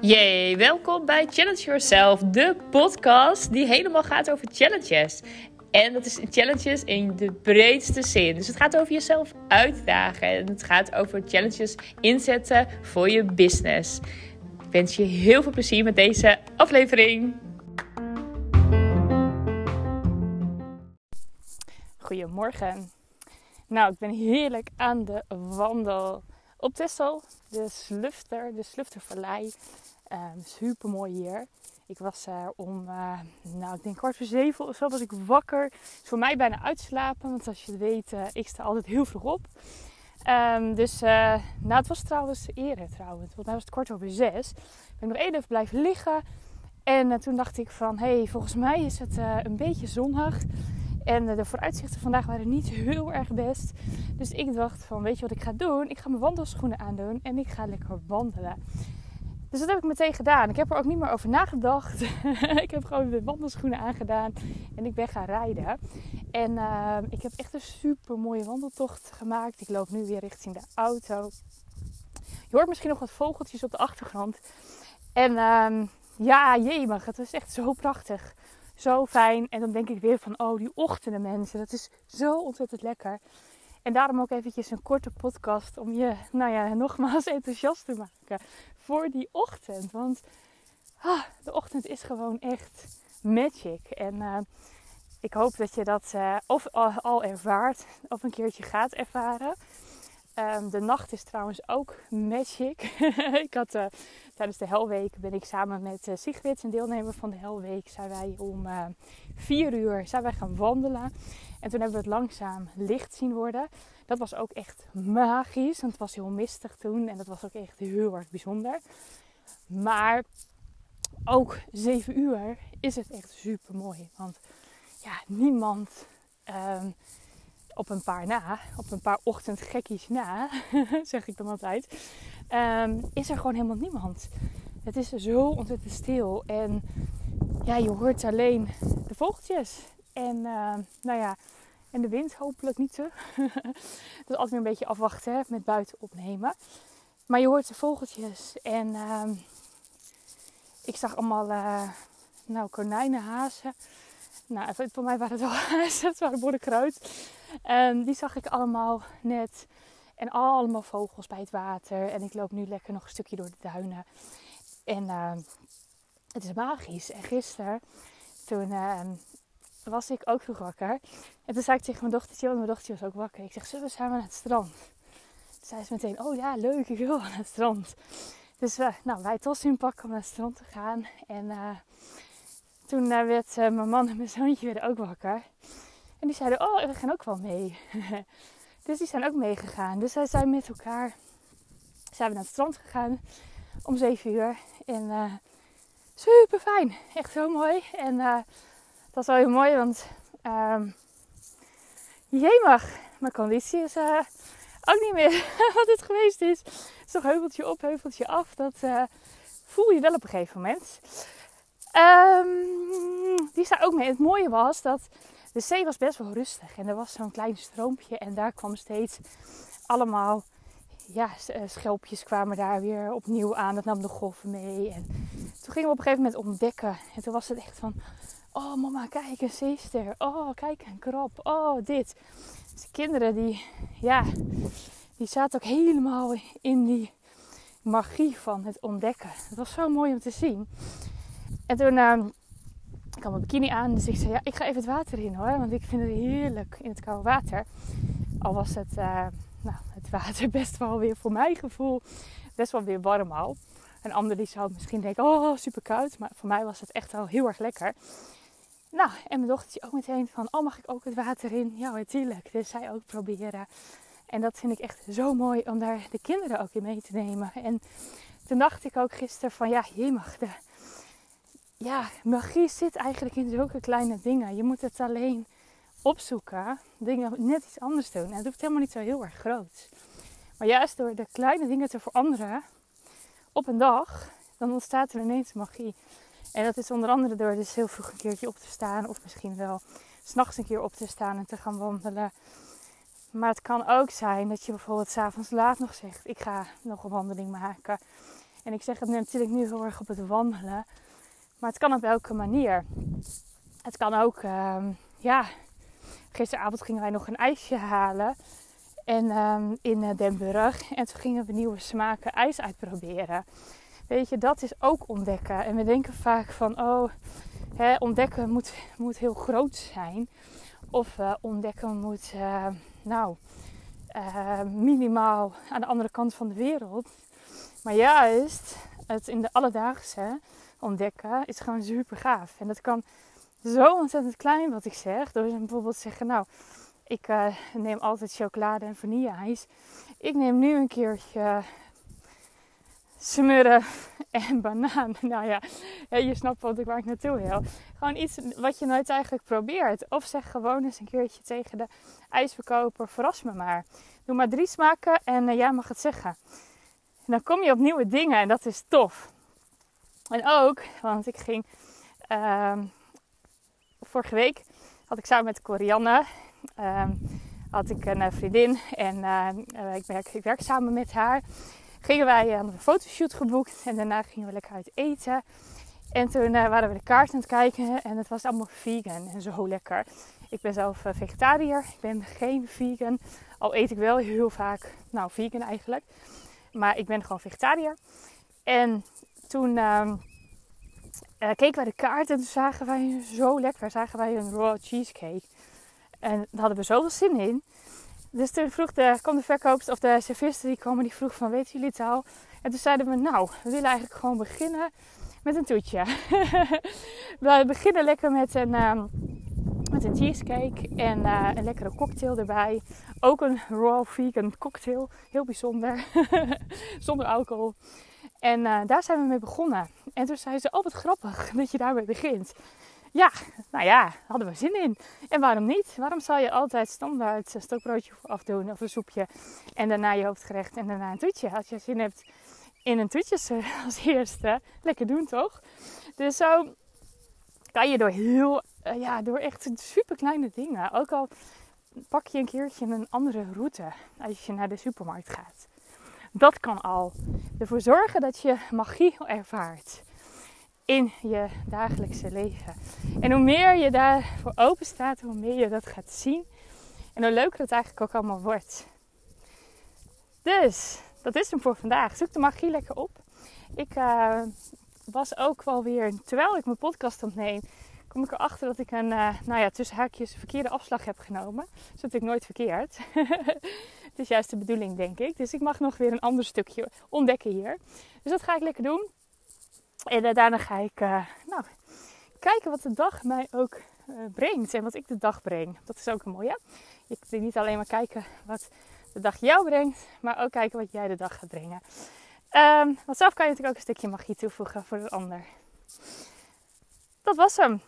Yay, welkom bij Challenge Yourself, de podcast die helemaal gaat over challenges. En dat is challenges in de breedste zin. Dus het gaat over jezelf uitdagen en het gaat over challenges inzetten voor je business. Ik wens je heel veel plezier met deze aflevering. Goedemorgen. Nou, ik ben heerlijk aan de wandel op Texel, de Slufter, de Sluftervallei. Um, Super mooi hier. Ik was uh, om, uh, nou ik denk kwart voor zeven of zo was ik wakker. is voor mij bijna uitslapen, want als je het weet, uh, ik sta altijd heel vroeg op. Um, dus, nou het was trouwens eerder trouwens, volgens mij was het kwart over zes. Ik ben nog even blijven liggen. En toen dacht ik van, hé, hey, volgens mij is het een beetje zonnig. En de vooruitzichten vandaag waren niet heel erg best. Dus ik dacht van, weet je wat ik ga doen? Ik ga mijn wandelschoenen aandoen en ik ga lekker wandelen. Dus dat heb ik meteen gedaan. Ik heb er ook niet meer over nagedacht. ik heb gewoon de wandelschoenen aangedaan en ik ben gaan rijden. En uh, ik heb echt een super mooie wandeltocht gemaakt. Ik loop nu weer richting de auto. Je hoort misschien nog wat vogeltjes op de achtergrond. En uh, ja, jemig, het was echt zo prachtig. Zo fijn. En dan denk ik weer van, oh, die ochtenden mensen. Dat is zo ontzettend lekker. En daarom ook eventjes een korte podcast om je, nou ja, nogmaals enthousiast te maken voor die ochtend. Want ah, de ochtend is gewoon echt magic. En uh, ik hoop dat je dat uh, of al, al, ervaart of een keertje gaat ervaren. Um, de nacht is trouwens ook magic. ik had uh, tijdens de Helweek ben ik samen met uh, Sigrid, een deelnemer van de Helweek, zijn wij om uh, vier uur zijn wij gaan wandelen. En toen hebben we het langzaam licht zien worden. Dat was ook echt magisch, want het was heel mistig toen en dat was ook echt heel erg bijzonder. Maar ook zeven uur is het echt super mooi, want ja, niemand um, op een paar na, op een paar ochtendgekkies na, zeg ik dan altijd, um, is er gewoon helemaal niemand. Het is zo ontzettend stil en ja, je hoort alleen de vogeltjes. En uh, nou ja, en de wind hopelijk niet zo. dat is altijd weer een beetje afwachten hè, met buiten opnemen. Maar je hoort de vogeltjes en uh, ik zag allemaal uh, nou, konijnen, hazen. Nou, voor mij waren het wel hazen, het waren boddenkruid. En die zag ik allemaal net. En allemaal vogels bij het water. En ik loop nu lekker nog een stukje door de duinen. En uh, het is magisch. En gisteren, toen uh, was ik ook vroeg wakker. En toen zei ik tegen mijn dochtertje, want mijn dochtertje was ook wakker. Ik zeg, zullen we samen naar het strand? Toen zei ze meteen, oh ja, leuk, ik wil naar het strand. Dus uh, nou, wij tossen pakken om naar het strand te gaan. En uh, toen werd mijn man en mijn zoontje weer ook wakker. En die zeiden, oh, we gaan ook wel mee. dus die zijn ook meegegaan. Dus zij zijn met elkaar, zijn we naar het strand gegaan om 7 uur. En uh, super fijn, echt zo mooi. En uh, dat was wel heel mooi, want um, jemig, mijn conditie is uh, ook niet meer wat het geweest is. Het is toch heuveltje op, heuveltje af. Dat voel je wel op een gegeven moment. Um, die zei ook mee. Het mooie was dat de zee was best wel rustig en er was zo'n klein stroompje en daar kwam steeds allemaal ja, eh, schelpjes kwamen daar weer opnieuw aan. Dat nam de golven mee. En toen gingen we op een gegeven moment ontdekken. En toen was het echt van, oh mama, kijk een zeester. Oh, kijk een krab. Oh, dit. Dus de kinderen die, ja, die zaten ook helemaal in die magie van het ontdekken. Het was zo mooi om te zien. En toen... Uh, ik had mijn bikini aan, dus ik zei ja, ik ga even het water in hoor. Want ik vind het heerlijk in het koude water. Al was het, uh, nou, het water best wel weer voor mijn gevoel best wel weer warm al. Een ander die zou misschien denken, oh super koud. Maar voor mij was het echt wel heel erg lekker. Nou, en mijn dochtertje ook meteen van, oh mag ik ook het water in? Ja, natuurlijk. Dus zij ook proberen. En dat vind ik echt zo mooi om daar de kinderen ook in mee te nemen. En toen dacht ik ook gisteren van, ja, je mag de ja, magie zit eigenlijk in zulke kleine dingen. Je moet het alleen opzoeken, dingen net iets anders doen. En het hoeft helemaal niet zo heel erg groot. Maar juist door de kleine dingen te veranderen op een dag, dan ontstaat er ineens magie. En dat is onder andere door dus heel vroeg een keertje op te staan, of misschien wel s'nachts een keer op te staan en te gaan wandelen. Maar het kan ook zijn dat je bijvoorbeeld s'avonds laat nog zegt: Ik ga nog een wandeling maken. En ik zeg het natuurlijk nu heel erg op het wandelen. Maar het kan op welke manier. Het kan ook, ehm, ja. Gisteravond gingen wij nog een ijsje halen. En um, in Den Burg. En toen gingen we nieuwe smaken ijs uitproberen. Weet je, dat is ook ontdekken. En we denken vaak van, oh, hè, ontdekken moet, moet heel groot zijn. Of uh, ontdekken moet, uh, nou, minimaal aan de andere kant van de wereld. Maar juist het in de alledaagse ontdekken is gewoon super gaaf. En dat kan zo ontzettend klein wat ik zeg. Door bijvoorbeeld zeggen, nou, ik neem altijd chocolade en vanille-ijs. Ik neem nu een keertje smurren en banaan. Nou ja, je snapt wat ik waar ik naartoe wil. Gewoon iets wat je nooit eigenlijk probeert. Of zeg gewoon eens een keertje tegen de ijsverkoper: verras me maar. Doe maar drie smaken en uh, jij mag het zeggen. En dan kom je op nieuwe dingen en dat is tof. En ook, want ik ging uh, vorige week had ik samen met Corianne uh, had ik een vriendin en uh, ik, werk, ik werk samen met haar gingen wij een fotoshoot geboekt. En daarna gingen we lekker uit eten. En toen uh, waren we de kaart aan het kijken. En het was allemaal vegan en zo lekker. Ik ben zelf vegetariër. Ik ben geen vegan. Al eet ik wel heel vaak, nou vegan eigenlijk. Maar ik ben gewoon vegetariër. En toen uh, keken wij de kaart en toen zagen wij zo lekker. Zagen wij een raw cheesecake. En daar hadden we zoveel zin in. Dus toen vroeg de, kwam de verkoopster of de serviste die kwam die vroeg van weet jullie het al? En toen zeiden we nou, we willen eigenlijk gewoon beginnen met een toetje. we beginnen lekker met een, um, met een cheesecake en uh, een lekkere cocktail erbij. Ook een raw vegan cocktail, heel bijzonder, zonder alcohol. En uh, daar zijn we mee begonnen. En toen zei ze, oh wat grappig dat je daarmee begint. Ja, nou ja, hadden we zin in. En waarom niet? Waarom zou je altijd standaard een stokbroodje afdoen of een soepje en daarna je hoofdgerecht en daarna een toetje? Als je zin hebt in een toetje als eerste, lekker doen toch? Dus zo kan je door heel, ja, door echt super kleine dingen, ook al pak je een keertje een andere route als je naar de supermarkt gaat. Dat kan al ervoor zorgen dat je magie ervaart in je dagelijkse leven. En hoe meer je daarvoor open staat, hoe meer je dat gaat zien. En hoe leuker het eigenlijk ook allemaal wordt. Dus, dat is hem voor vandaag. Zoek de magie lekker op. Ik uh, was ook wel weer, terwijl ik mijn podcast opneem, kom ik erachter dat ik een, uh, nou ja, tussen haakjes verkeerde afslag heb genomen. Dat is natuurlijk nooit verkeerd. het is juist de bedoeling, denk ik. Dus ik mag nog weer een ander stukje ontdekken hier. Dus dat ga ik lekker doen. En uh, daarna ga ik uh, nou, kijken wat de dag mij ook uh, brengt. En wat ik de dag breng. Dat is ook een mooie. Je kunt niet alleen maar kijken wat de dag jou brengt. Maar ook kijken wat jij de dag gaat brengen. Um, want zelf kan je natuurlijk ook een stukje magie toevoegen voor de ander. Dat was hem.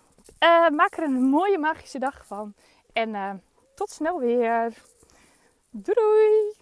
maak er een mooie magische dag van. En tot snel weer. Doei doei!